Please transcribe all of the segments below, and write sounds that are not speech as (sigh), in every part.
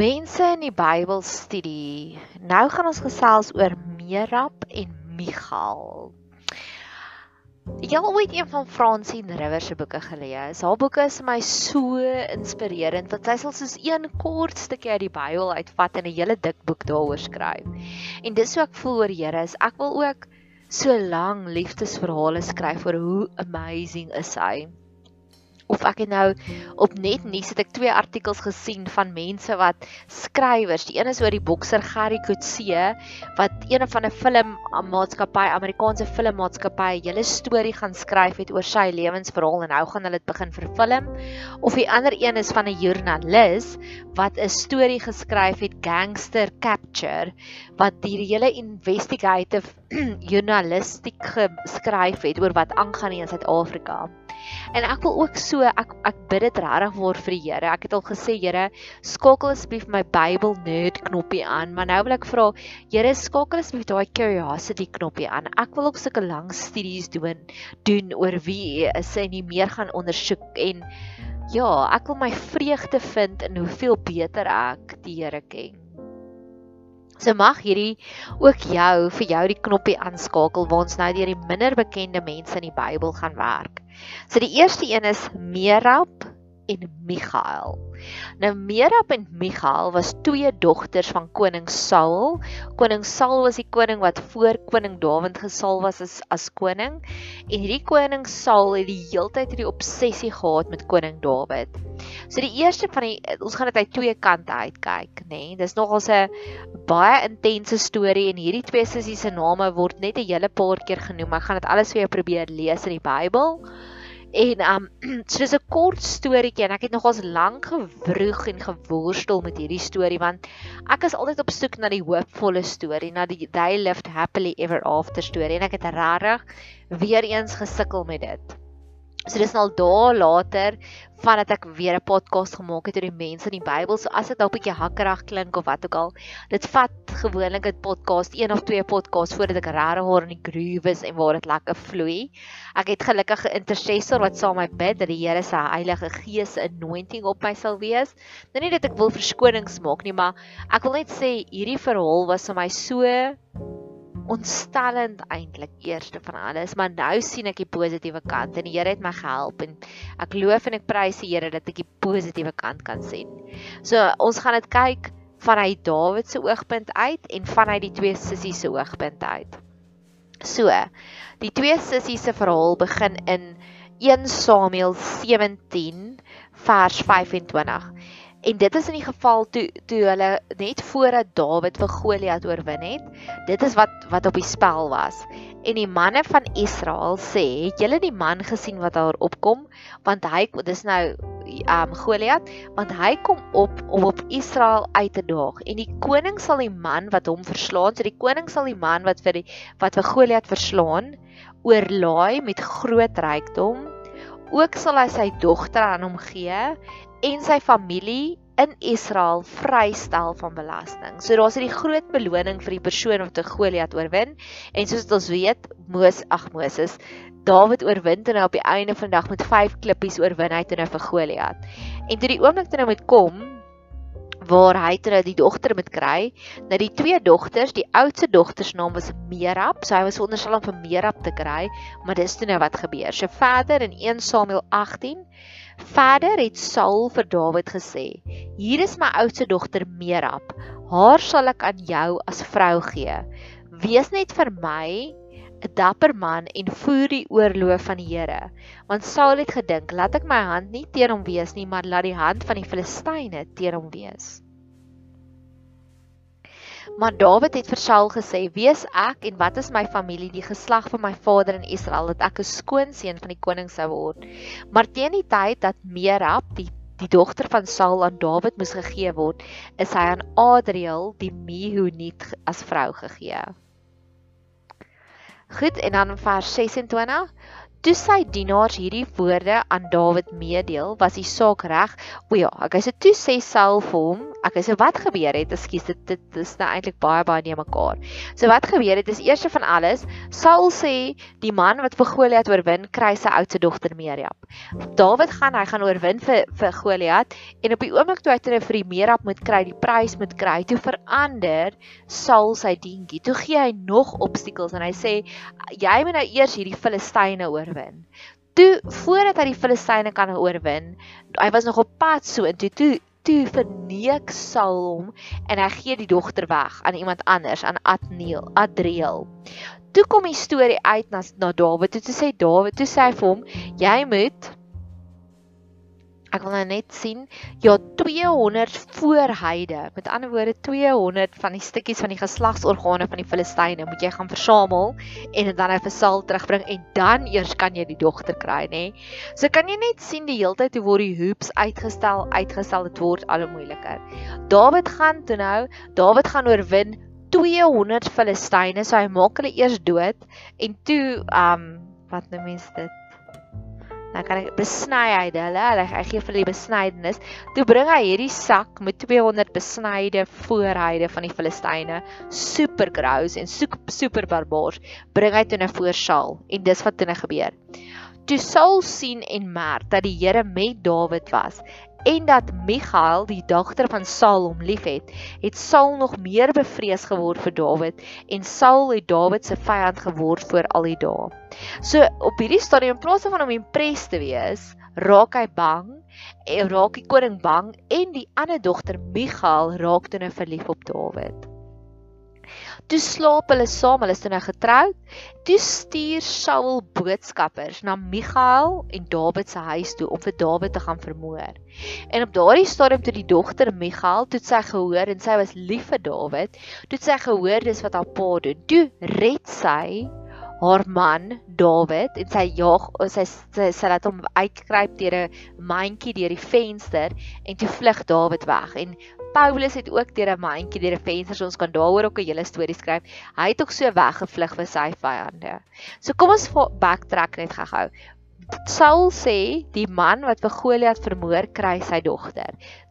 Mense in die Bybelstudie. Nou gaan ons gesels oor Merab en Michal. Ek het ooit een van Francine Rivers se boeke gelees. Haar boeke is vir my so inspirerend want sy sal soos een kort stukkie uit die Bybel uitvat en 'n hele dik boek daaroor skryf. En dis hoe ek voel oor Here is ek wil ook so lank liefdesverhale skryf oor hoe amazing is hy of ek het nou op net nuus het ek twee artikels gesien van mense wat skrywers. Die een is oor die bokser Gary Coetzee wat een van 'n film maatskappy, Amerikaanse filmmaatskappy, 'n hele storie gaan skryf het oor sy lewensverhaal en nou gaan hulle dit begin vervilm. Of die ander een is van 'n joernalis wat 'n storie geskryf het, Gangster Capture, wat die hele investigative (clears throat) journalistiek geskryf het oor wat aangaan in Suid-Afrika. En ek wil ook so ek ek bid dit regtig vir vir die Here. Ek het al gesê Here, skakel asseblief my Bybel nerd knoppie aan, maar nou wil ek vra Here, skakel asseblief daai curiosity knoppie aan. Ek wil ook sulke lang studies doen doen oor wie U is en nie meer gaan ondersoek en ja, ek wil my vreugde vind in hoeveel beter ek die Here ken. So mag hierdie ook jou vir jou die knoppie aanskakel waar ons nou deur die minder bekende mense in die Bybel gaan werk. So die eerste een is Merab en Michael. Nou Merab en Michael was twee dogters van koning Saul. Koning Saul was die koning wat voor koning Dawid gesalf was as as koning. En hierdie koning Saul het die heeltyd hierdie obsessie gehad met koning Dawid. So die eerste van die ons gaan dit uit twee kante uitkyk, nê. Nee? Dis nogals 'n baie intense storie en hierdie twee sissies se name word net 'n hele paar keer genoem. Ek gaan dit alles vir jou probeer lees in die Bybel. En um (clears throat) so dis 'n kort storieetjie en ek het nogals lank gewroeg en geworstel met hierdie storie want ek is altyd op soek na die hoopvolle storie, na die they lived happily ever after storie en ek het regtig weer eens gesukkel met dit. So dis nou al dae later vandat ek weer 'n podcast gemaak het oor die mense in die Bybel. So as dit dalk 'n bietjie hakkerig klink of wat ook al, dit vat gewoonlik 'n podcast, een of twee podcasts voordat ek regtig hoor in die groove is en waar dit lekker vloei. Ek het gelukkig 'n intercessor wat saam met my bid dat die Here se Heilige Gees anointing op my sal wees. Nou nie dat ek wil verskonings maak nie, maar ek wil net sê hierdie verhaal was vir my so ontstellend eintlik eerste van alles, maar nou sien ek die positiewe kant en die Here het my gehelp en ek loof en ek prys die Here dat ek die positiewe kant kan sien. So ons gaan dit kyk vanuit Dawid se oogpunt uit en vanuit die twee sissies se oogpunt uit. So, die twee sissies se verhaal begin in 1 Samuel 17 vers 25. En dit is in die geval toe toe hulle net voordat Dawid vir Goliat oorwin het. Dit is wat wat op die spel was. En die manne van Israel sê, "Het julle die man gesien wat daar opkom? Want hy dis nou um Goliat, want hy kom op om op Israel uit te daag. En die koning sal die man wat hom verslaan, so die koning sal die man wat vir die wat vir Goliat verslaan, oorlaai met groot rykdom." Ook sal hy sy dogter aan hom gee en sy familie in Israel vrystel van belasting. So daar's hierdie groot beloning vir die persoon wat te Goliat oorwin en soos ons weet, Moses, ag Moses, Dawid oorwin en op die einde van die dag met 5 klippies oorwin hy toe nou vir Goliat. En toe die oomblik toe nou moet kom waar hy nou die dogter moet kry, nou die twee dogters, die oudste dogter se naam was Merab, so hy was onderstel om vir Merab te kry, maar dis toe nou wat gebeur. So verder in 1 Samuel 18 Verder het Saul vir Dawid gesê: "Hier is my oudste dogter Merab. Haar sal ek aan jou as vrou gee. Wees net vir my 'n dapper man en voer die oorloof van die Here." Want Saul het gedink: "Laat ek my hand nie teen hom wees nie, maar laat die hand van die Filistyne teen hom wees." Maar Dawid het vir Saul gesê: "Wees ek en wat is my familie, die geslag van my vader in Israel, dat ek 'n skoonseun van die koning sou word." Maar teen die tyd dat Merab, die die dogter van Saul aan Dawid moes gegee word, is hy aan Adriel, die Mehuniet as vrou gegee. Goed, en dan vers 26 Toe sy dienaars hierdie woorde aan Dawid meedeel, was die saak reg. O ja, okay, so toe sê Saul vir hom Okay, so wat gebeur het? Ekskuus, dit dit is nou eintlik baie baie neem mekaar. So wat gebeur het is eers van alles, Saul sê die man wat vir Goliat oorwin, kry sy oudste dogter Meriam. Dawid gaan, hy gaan oorwin vir vir Goliat en op die oomblik toe hy toe vir die Meriam moet kry, die prys moet kry, toe verander Saul sy dingetjie. Toe gee hy nog obstakels en hy sê jy moet nou eers hierdie Filistyne oorwin. Toe voordat hy die Filistyne kan oorwin, hy was nog op pad so en toe toe toe verneek Saul hom en hy gee die dogter weg aan iemand anders aan Adneel, Adriel. Toe kom die storie uit na na Dawid. Toe sê Dawid, toe sê hy vir hom, jy moet Ek wil nou net sien ja 200 voorheide. Met ander woorde 200 van die stukkies van die geslagsorgane van die Filistyne moet jy gaan versamel en dit dan vir Saul terugbring en dan eers kan jy die dogter kry, nê. So kan jy net sien die heeltyd hoe word die hoops uitgestel, uitgestel dit word al hoe moeiliker. Dawid gaan toe nou, Dawid gaan oorwin 200 Filistyne, so hy maak hulle eers dood en toe um wat nou mense dit dan kan ek besny hy hulle, hulle hy gee vir die besnydenis. Toe bring hy hierdie sak met 200 besnyde voorhyde van die Filistyne, super gross en super barbaars, bring hy toe na voor Saul en dis wat toe nou gebeur. Toe Saul sien en merk dat die Here met Dawid was en dat Michal, die dogter van Saul, hom liefhet, het Saul nog meer bevrees geword vir Dawid en Saul het Dawid se vyand geword vir al die dae. So op hierdie stadium in plaas van om impres te wees, raak hy bang en raak die koning bang en die ander dogter Michal raak toe nou verlief op Dawid. Toe slaap hulle saam, hulle is nou getroud. Toe stuur Saul boodskappers na Michael en Dawid se huis toe om vir Dawid te gaan vermoor. En op daardie stadium toe die dogter Michael toe sy gehoor en sy was lief vir Dawid, toe sy gehoor dis wat haar pa doen. Toe red sy haar man Dawid en sy jaag sy sy, sy laat hom uitkruip deur 'n mandjie deur die venster en toe vlug Dawid weg en Paulus het ook deur 'n mandjie deur 'n venster so ons kan daaroor ook 'n hele storie skryf. Hy het ook so weggevlug vir sy vyande. So kom ons backtrack net gou-gou. Saul sê die man wat vir Goliat vermoor kry sy dogter.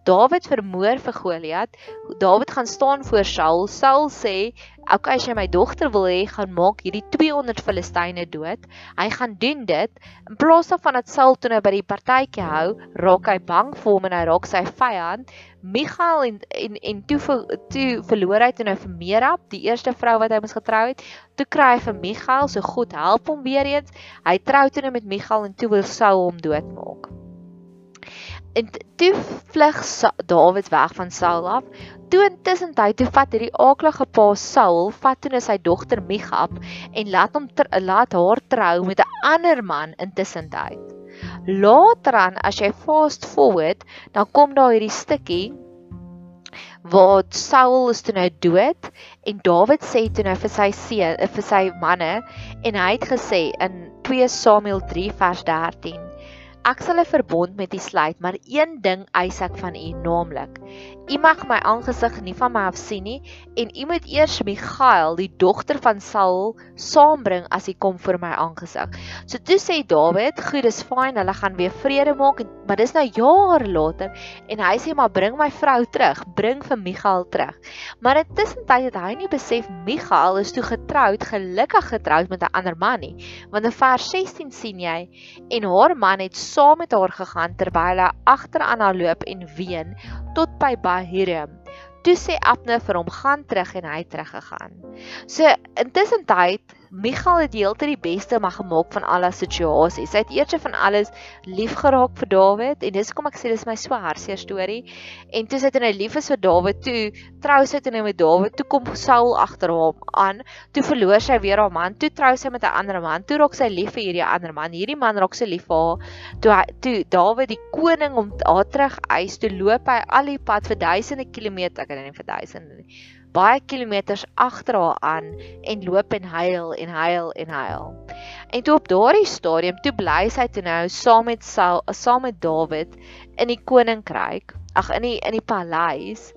Dawid vermoor vir Goliat. Dawid gaan staan voor Saul. Saul sê, "Oké, okay, as jy my dogter wil hê, gaan maak hierdie 200 Filistyne dood." Hy gaan doen dit. In plaas daarvan dat Saul toe nou by die partytjie hou, raak hy bang vir hom en hy raak sy vyand. Michal en en en toe toe verloor hy toe nou vir Merab, die eerste vrou wat hy mos getrou het. Toe kry hy vir Michal, so God help hom weer eens. Hy trou toe nou met Michal en toe wil Saul hom doodmaak. En toe vlug Dawid weg van Saul af. Toe intussen tyd toe vat hierdie aaklige pa Saul, vat toe sy dogter Michab en laat hom ter, laat haar trou met 'n ander man intussen tyd. Later aan as jy fast forward, dan kom daar hierdie stukkie waar Saul is toe nou dood en Dawid sê toe nou vir sy seun, vir sy manne en hy het gesê in 2 Samuel 3 vers 13 Ek sal 'n verbond met u sluit, maar een ding eis ek van u, naamlik: U mag my aangesig nie van my af sien nie en u moet eers Michael, die dogter van Saul, saambring as hy kom vir my aangesig. So toe sê Dawid: "Goed, dis fyn, hulle gaan weer vrede maak, maar dis nou jare later en hy sê maar bring my vrou terug, bring vir Michael terug." Maar intussen tyd het hy nie besef Michael is toe getroud, gelukkig getroud met 'n ander man nie. Want in vers 16 sien jy en haar man het saam met haar gegaan terwyl hy agteraan haar loop en ween tot by Bahirim. Toe sê Abner vir hom: "Gaan terug" en hy het teruggegaan. So intussen tyd Michal het heeltyd die beste mag gemaak van alle situasies. Hy het eers van alles lief geraak vir Dawid en dis kom ek sê dis my so hartseer storie. En toe sy toe nou lief is vir Dawid, toe trou sy toe nou met Dawid, toe kom Saul agter hom aan. Toe verloor sy weer haar man, toe trou sy met 'n ander man. Toe raak sy lief vir hierdie ander man. Hierdie man raak sy lief vir haar. Toe hy, toe Dawid die koning om haar terug eis, toe loop hy al die pad vir duisende kilometer, ek weet nie vir duisende nie baie kilometers agter haar aan en loop en huil en huil en huil. En toe op daardie stadium toe bly sy toe nou saam met Saul, saam met Dawid in die koninkryk, ag in die in die paleis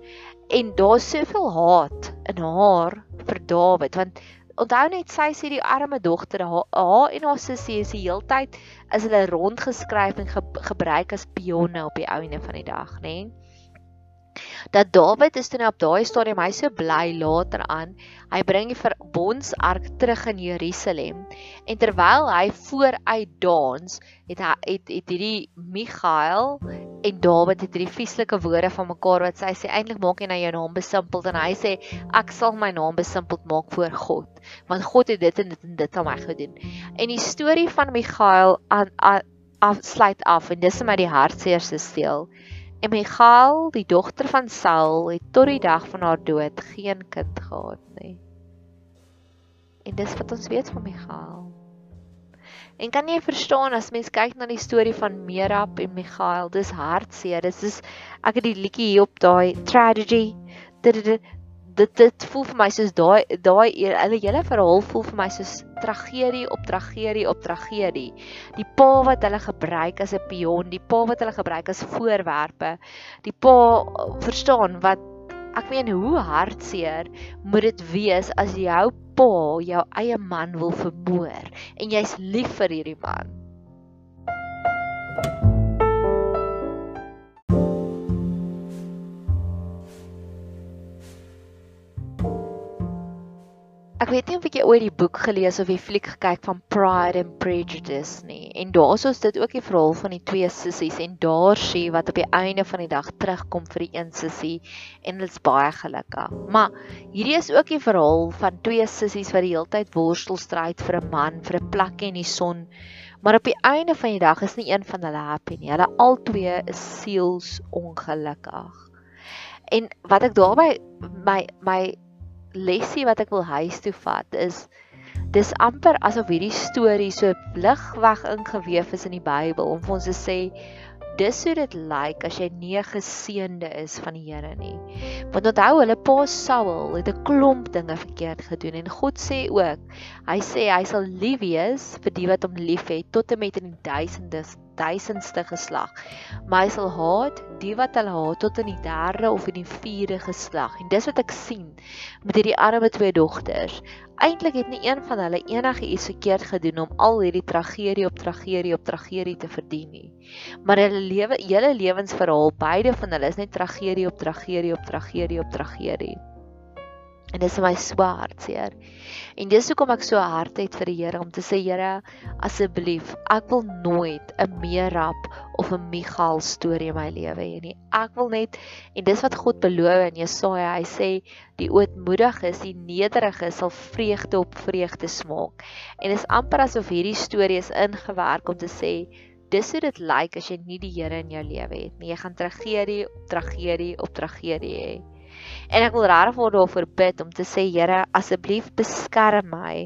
en daar's soveel haat in haar vir Dawid want onthou net sy sê die arme dogter haar en haar sussie is die heeltyd is hulle rondgeskryf en ge, gebruik as pionne op die ouene van die dag, nê? Nee? Dat Dawid is toe op daai stadium hy so bly later aan. Hy bring die verbondsark terug in Jerusalem en terwyl hy vooruit dans, het hy het, het hierdie Michael en Dawid het hierdie vieslike woorde van mekaar wat sy sê eintlik maak jy nou jou naam besimpeld en hy sê ek sal my naam besimpeld maak voor God want God het dit en dit en dit aan my gedoen. En die storie van Michael aan afsluit af en dis my die hartseerste steel. En Michal, die dogter van Saul, het tot die dag van haar dood geen kind gehad nie. En dis wat ons weet van Michal. En kan jy verstaan as mens kyk na die storie van Merab en Michael, dis hartseer. Dis is ek het die liedjie hier op daai tragedy dit dit voel vir my soos daai daai hulle hele verhaal voel vir my soos tragedie op tragedie op tragedie. Die pa wat hulle gebruik as 'n pion, die pa wat hulle gebruik as voorwerpe. Die pa verstaan wat ek meen hoe hartseer moet dit wees as jou pa jou eie man wil vermoor en jy's lief vir hierdie man. Ek weet nie of jy ooit die boek gelees of die fliek gekyk van Pride and Prejudice nie. En daar's ons dit ook die verhaal van die twee sissies en daar sien wat op die einde van die dag terugkom vir die een sissie en is baie gelukkig. Maar hierdie is ook die verhaal van twee sissies wat die hele tyd worstel stryd vir 'n man, vir 'n plekkie in die son. Maar op die einde van die dag is nie een van hulle happy nie. Hulle albei is siels ongelukkig. En wat ek daarby my my lesie wat ek wil huis toe vat is dis amper asof hierdie storie so ligweg ingeweef is in die Bybel om vir ons te sê dis hoe dit lyk as jy nie geseënde is van die Here nie. Want onthou hulle pa Saul het 'n klomp dinge verkeerd gedoen en God sê ook, hy sê hy sal lief wees vir die wat hom liefhet tot en met in duisende duisendste geslag. Maar hy sal haat die wat hulle haat tot in die derde of in die vierde geslag. En dis wat ek sien met hierdie arme twee dogters. Eintlik het nie een van hulle enige iets verkeerd gedoen om al hierdie tragedie op tragedie op tragedie te verdien nie. Maar hulle lewe, hele lewensverhaal, beide van hulle is net tragedie op tragedie op tragedie op tragedie. En dis my swaar seer. En dis hoekom ek so hard het vir die Here om te sê Here, asseblief, ek wil nooit 'n Merab of 'n Michal storie in my lewe hê nie. Ek wil net en dis wat God beloof in Jesaja. Hy sê die ootmoediges, die nederiges sal vreugde op vreugde smaak. En dis amper asof hierdie storie is ingewerk om te sê dis hoe dit lyk as jy nie die Here in jou lewe het nie. Jy gaan tragedie op tragedie op tragedie hê. En ek wil regtig vir daarvoor bid om te sê Here, asseblief beskerm my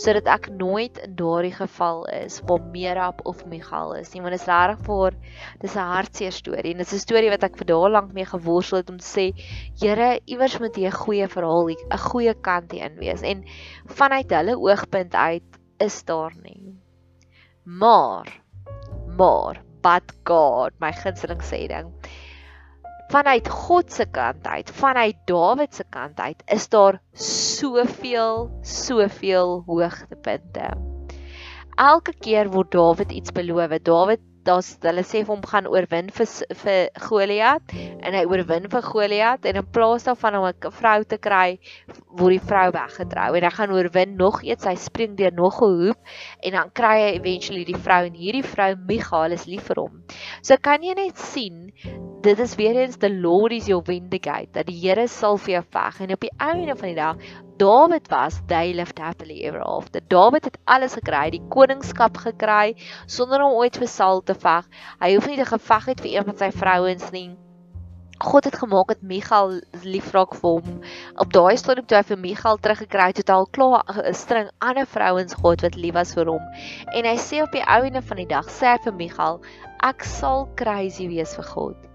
sodat ek nooit in daardie geval is waar Merab of Michal is nie. Want dit is regtig vir dis 'n hartseer storie en dit is 'n storie wat ek vir daal lank mee geworstel het om te sê Here, iewers moet jy 'n goeie verhaal, 'n goeie kant hierin wees en vanuit hulle oogpunt uit is daar nie. Maar maar but God, my gunsteling sê ding vanuit God se kant uit, vanuit Dawid se kant uit, is daar soveel, soveel hoogtepunte. Elke keer word Dawid iets beloof. Dawid daar's hulle sê vir hom gaan oorwin vir vir Goliat en hy oorwin vir Goliat en in plaas daarvan om 'n vrou te kry word die vrou weggetrou en hy gaan oorwin nog eers hy spring deur nog 'n hoop en dan kry hy eventually die vrou en hierdie vrou Michal is lief vir hom. So kan jy net sien dit is weer eens the Lord is your vindicate dat die Here sal vir jou veg en op die einde van die dag Dawid was they lived happily ever after. Dawid het alles gekry, die koningskap gekry sonder om ooit vir Saul te veg. Hy hoef nie te geveg het vir een van sy vrouens nie. God het gemaak dat Michal liefraak vir hom. Op daai stadium toe hy vir Michal teruggekry het, het hy al klaar 'n string ander vrouens gehad wat lief was vir hom. En hy sê op die ouene van die dag, sê hy vir Michal, ek sal crazy wees vir God.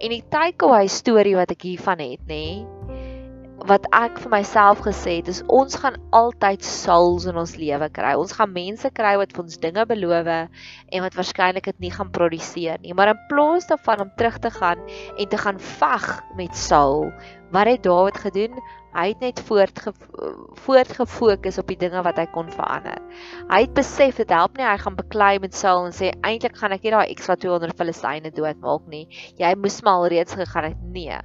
En die takeaway storie wat ek hiervan het, nê, wat ek vir myself gesê het is ons gaan altyd souls in ons lewe kry. Ons gaan mense kry wat vir ons dinge beloof en wat waarskynlik dit nie gaan produseer nie. Maar in plaas daarvan om terug te gaan en te gaan veg met Saul, wat het Dawid gedoen? Hy het net voortge voortgefokus op die dinge wat hy kon verander. Hy het besef dit help nie hy gaan beklei met Saul en sê eintlik gaan ek nie daai ekstra 200 Filistyne doodmaak nie. Jy moes maar al reeds gegaan het. Nee.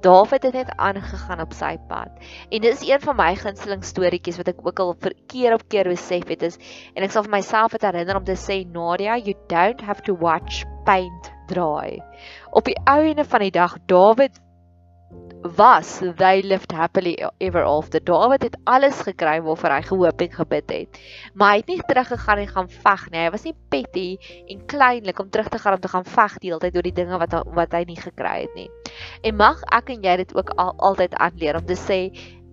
Dawid het net aangegaan op sy pad. En dit is een van my gunsteling storieetjies wat ek ook al vir keer op keer besef het is en ek sal vir myself dit herinner om te sê Nadia, you don't have to watch paint dry. Op die ou ene van die dag Dawid was they lived happily ever after. Dawid het alles gekry waarvoor hy gehoop en gebid het. Maar hy het nie teruggegaan en gaan veg nie. Hy was nie petty en kleinlik om terug te gaan om te gaan veg die hele tyd oor die dinge wat wat hy nie gekry het nie. En mag ek en jy dit ook al, altyd aanleer om te sê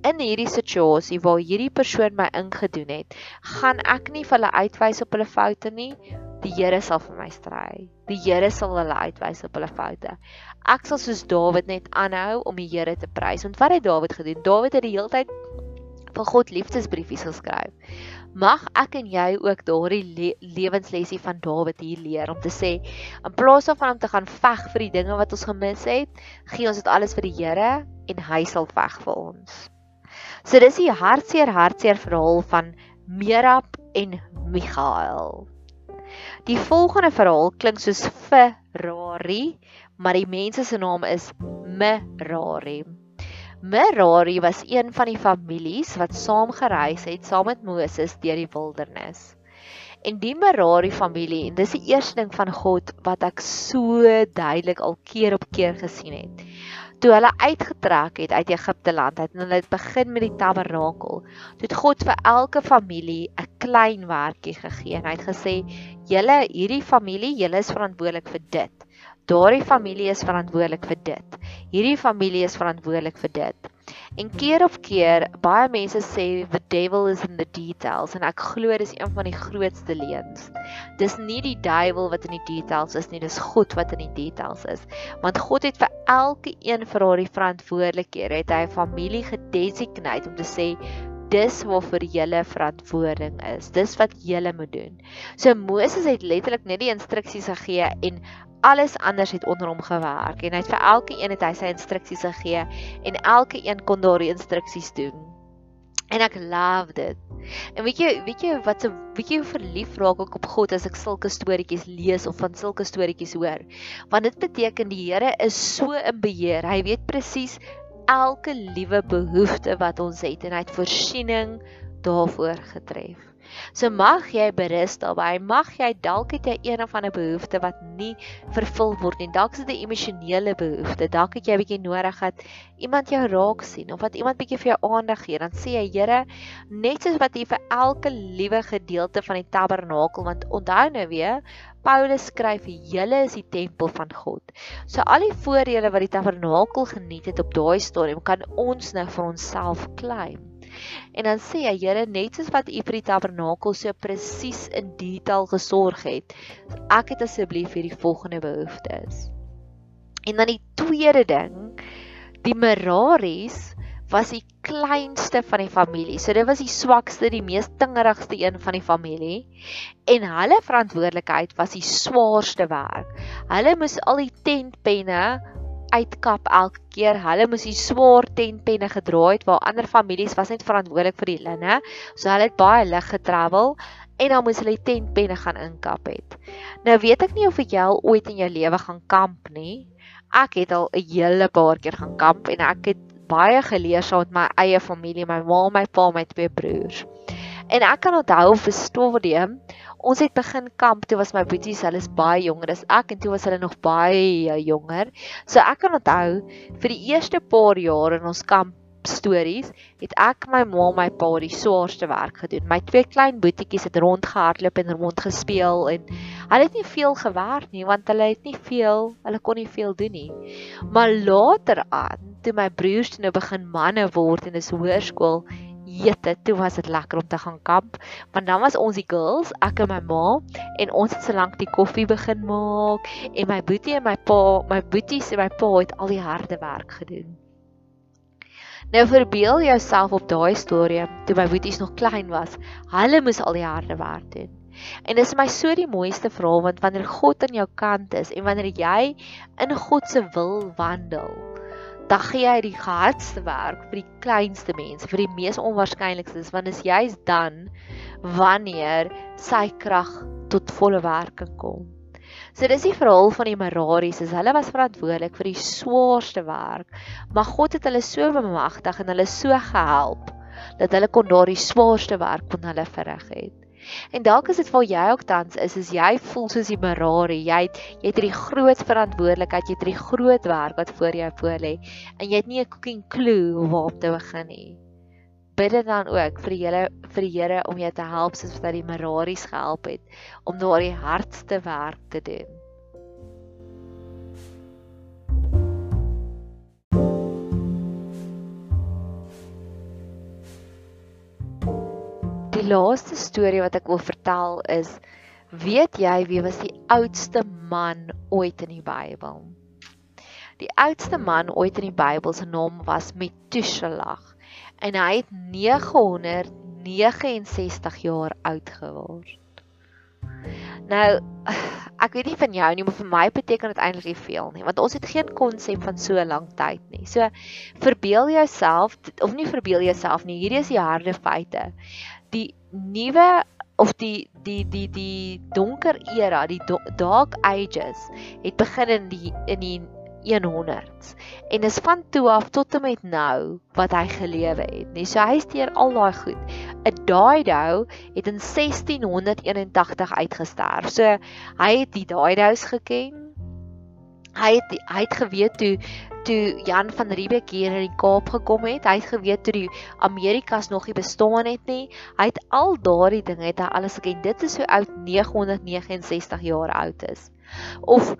in hierdie situasie waar hierdie persoon my ingedoen het, gaan ek nie vir hulle uitwys op hulle foute nie. Die Here sal vir my stry. Die Here sal hulle uitwys op hulle foute. Ek sal soos Dawid net aanhou om die Here te prys. Want wat het Dawid gedoen? Dawid het die hele tyd vir God liefdesbriefies geskryf. Mag ek en jy ook daardie le lewenslesie van Dawid hier leer om te sê in plaas daarvan om te gaan veg vir die dinge wat ons gemis het, gee ons dit alles vir die Here en hy sal veg vir ons. So dis die hartseer hartseer verhaal van Merab en Michael. Die volgende verhaal klink soos Ferrari, maar die mense se naam is Merari. Merari was een van die families wat saam gereis het saam met Moses deur die wildernis. En die Merari familie, en dis die eerste ding van God wat ek so duidelik al keer op keer gesien het toe hulle uitgetrek het uit Egipte land het en hulle het begin met die tabernakel. Toe het God vir elke familie 'n klein werkie gegee en hy het gesê: "Julle hierdie familie, julle is verantwoordelik vir dit. Daardie familie is verantwoordelik vir dit. Hierdie familie is verantwoordelik vir dit." En keer op keer baie mense sê the devil is in the details en ek glo dis een van die grootste leuns. Dis nie die duiwel wat in die details is nie, dis God wat in die details is. Want God het vir elke een vir haar die verantwoordelikhede, het hy 'n familie gedesignate om te sê dis waarvoor julle verantwoording is. Dis wat julle moet doen. So Moses het letterlik net die instruksies gegee en alles anders het onder hom gewerk en hy het vir elke een het hy sy instruksies gegee en elke een kon daardie instruksies doen. En ek love dit. En weet jy, weet jy wat so weet jy hoe verlief raak ek op God as ek sulke storieetjies lees of van sulke storieetjies hoor? Want dit beteken die Here is so in beheer. Hy weet presies elke liewe behoefte wat ons het en hy het voorsiening daarvoor getref. So mag jy berus daarby. Mag jy dalk het jy een of ander behoefte wat nie vervul word nie. Dalk is dit 'n emosionele behoefte. Dalk het jy 'n bietjie nodig dat iemand jou raak sien of wat iemand bietjie vir jou aandag gee. Dan sê jy, Here, net soos wat U vir elke liewe gedeelte van die tabernakel, want onthou nou weer, Paulus skryf, julle is die tempel van God. So al die voordele wat die tabernakel geniet het op daai stadium, kan ons nou vir onsself claim. En dan sê hy, Here, net soos wat U vir die tabernakel so presies in detail gesorg het, ek het asseblief hierdie volgende behoeftes. En dan die tweede ding, die Meraris was die kleinste van die familie. So dit was die swakste, die mees tingerigste een van die familie. En hulle verantwoordelikheid was die swaarste werk. Hulle moes al die tentpenne uitkap elke keer. Hulle moes die swaar tentpenne gedra het waar ander families was net verantwoordelik vir die linne. So hulle het baie lig getravel en dan moes hulle die tentpenne gaan inkap het. Nou weet ek nie of jy al ooit in jou lewe gaan kamp nie. Ek het al 'n hele paar keer gaan kamp en ek het baie geleer saam met my eie familie, my ma, my pa, my twee broers. En ek kan onthou vir stadium Ons het begin kamp toe was my boeties, hulle is baie jonger as ek en toe was hulle nog baie jonger. So ek kan onthou vir die eerste paar jaar in ons kamp stories het ek my ma en my pa die swaarste werk gedoen. My twee klein boetiekies het rondgehardloop en rond gespeel en hulle het nie veel gewerk nie want hulle het nie veel, hulle kon nie veel doen nie. Maar later aan, toe my broers nou begin manne word en is hoërskool, jette, toe was dit lekker om te gaan kamp, want dan was ons die girls, ek en my ma, en ons het so lank die koffie begin maak en my boetie en my pa, my boeties en my pa het al die harde werk gedoen. Nou verbeel jouself op daai storie toe my boeties nog klein was. Hulle moes al die harde werk doen. En dis my so die mooiste verhaal want wanneer God aan jou kant is en wanneer jy in God se wil wandel, dan gee hy die hardste werk vir die kleinste mense, vir die mees onwaarskynlikstes, want is juist dan wanneer sy krag tot volle werking kom. So dis die verhaal van die Meraris, is hulle was verantwoordelik vir die swaarste werk, maar God het hulle so bemagtig en hulle so gehelp dat hulle kon daardie swaarste werk kon hulle verrig het. En dalk is dit vir jou ook tans is as jy voel soos die Merari, jy het jy het hierdie groot verantwoordelikheid, jy het hierdie groot werk wat voor jou voor lê en jy het nie 'n cooking clue waar om te begin nie bid dit dan ook vir die Here vir die Here om jou te help soos wat die Meraris gehelp het om daardie hardste werk te doen. Die laaste storie wat ek wil vertel is weet jy wie was die oudste man ooit in die Bybel? Die oudste man ooit in die Bybel se naam was Methuselah en hy het 969 jaar oud geword. Nou ek weet nie van jou nie, maar vir my beteken dit eintlik nie veel nie, want ons het geen konsep van so lank tyd nie. So verbeel jouself of nie verbeel jouself nie, hierdie is die harde feite. Die nuwe of die die die die donker era, die dark ages het begin in die in die 100s en is van toe af tot en met nou wat hy gelewe het. Nee, so hy steur al daai goed. 'n Dido het in 1681 uitgesterf. So hy het die Didos geken. Hy het hy het geweet toe toe Jan van Riebeeck hier in die Kaap gekom het. Hy het geweet toe die Amerikas nog nie bestaan het nie. Hy het al daardie dinge het hy alles geken. Dit is so oud 969 jaar oud is. Of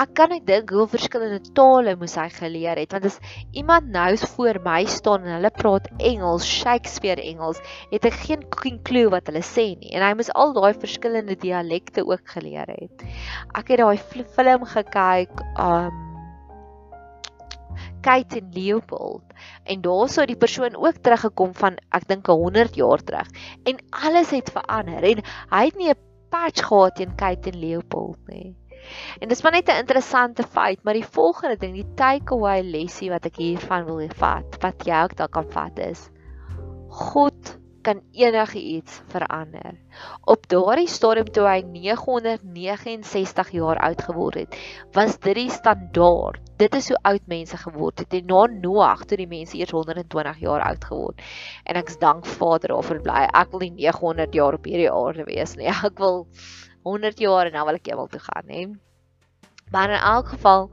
ek kan net dink hoe verskillende tale moes hy geleer het want as iemand nou voor my staan en hulle praat Engels, Shakespeare Engels, het ek geen klou wat hulle sê nie en hy moes al daai verskillende dialekte ook geleer het. Ek het daai film gekyk, um Kate en Leopold en daarso die persoon ook teruggekom van ek dink 100 jaar terug en alles het verander en hy het nie 'n patch gehad teen Kate en Leopold nie. En dis maar net 'n interessante feit, maar die volgende ding, die takeaway lesie wat ek hiervan wil vat, wat jy ook dalk kan vat is God kan enige iets verander. Op daardie stadium toe hy 969 jaar oud geword het, was dit die standaard. Dit is hoe oud mense geword het. En na Noag toe die mense eers 120 jaar oud geword. En ek's dank Vader daarvoor bly. Ek wil nie 900 jaar op hierdie aarde wees nie. (laughs) Ek wil 100 jaar en dan wil ek hemel toe gaan, hè. Maar in elk geval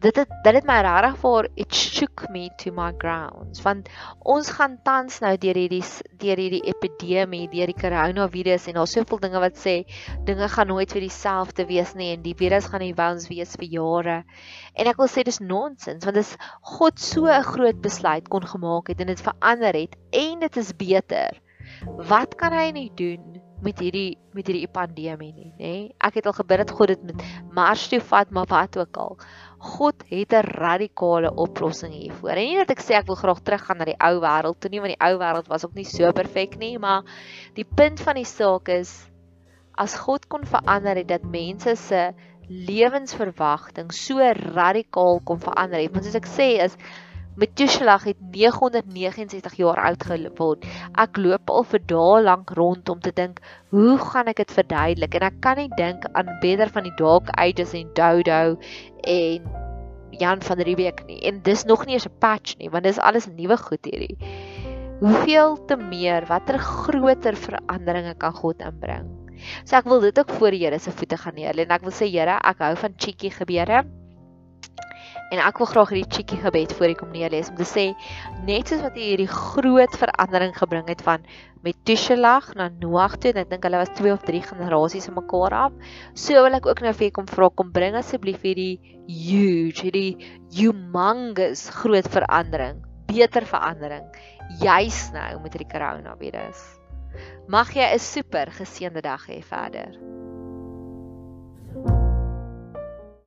dit het dit het my regtig vir it shook me to my grounds want ons gaan tans nou deur hierdie deur hierdie epidemie, deur die koronavirus en daar's soveel dinge wat sê dinge gaan nooit weer dieselfde wees nie en die virus gaan nie bounce wees vir jare. En ek wil sê dis nonsens want dis God so 'n groot besluit kon gemaak het en dit verander het en dit is beter. Wat kan hy nie doen met hierdie met hierdie pandemie nie, nê? Ek het al gebid dat God dit met mars toe vat, maar wat ook al. God het 'n radikale oplossing hiervoor. En nie dat ek sê ek wil graag teruggaan na die ou wêreld toe nie, want die ou wêreld was ook nie so perfek nie, maar die punt van die saak is as God kon verander het dat mense se lewensverwagting so radikaal kon verander het. Want soos ek sê is Methuselah het 969 jaar oud geword. Ek loop al vir dae lank rond om te dink, hoe gaan ek dit verduidelik? En ek kan nie dink aan beter van die Dark Ages en Dodo en Jan van Riebeeck nie. En dis nog nie eens 'n patch nie, want dis alles nuwe goed hierdie. Hoeveel te meer, watter groter veranderinge kan God inbring? So ek wil dit ook voor die Here se voete gaan neer lê en ek wil sê Here, ek hou van cheeky gebeure. En ek wil graag hierdie cheeky gebed voor ek kom neerlees om te sê net soos wat hy hierdie groot verandering gebring het van Methuselah na Noag toe ek dink hulle was 2 of 3 generasies van mekaar af, so wil ek ook nou vir kom vra kom bring asseblief hierdie huge, hierdie humongous groot verandering, beter verandering juis nou met hierdie coronavirus. Mag jy 'n super geseënde dag hê verder.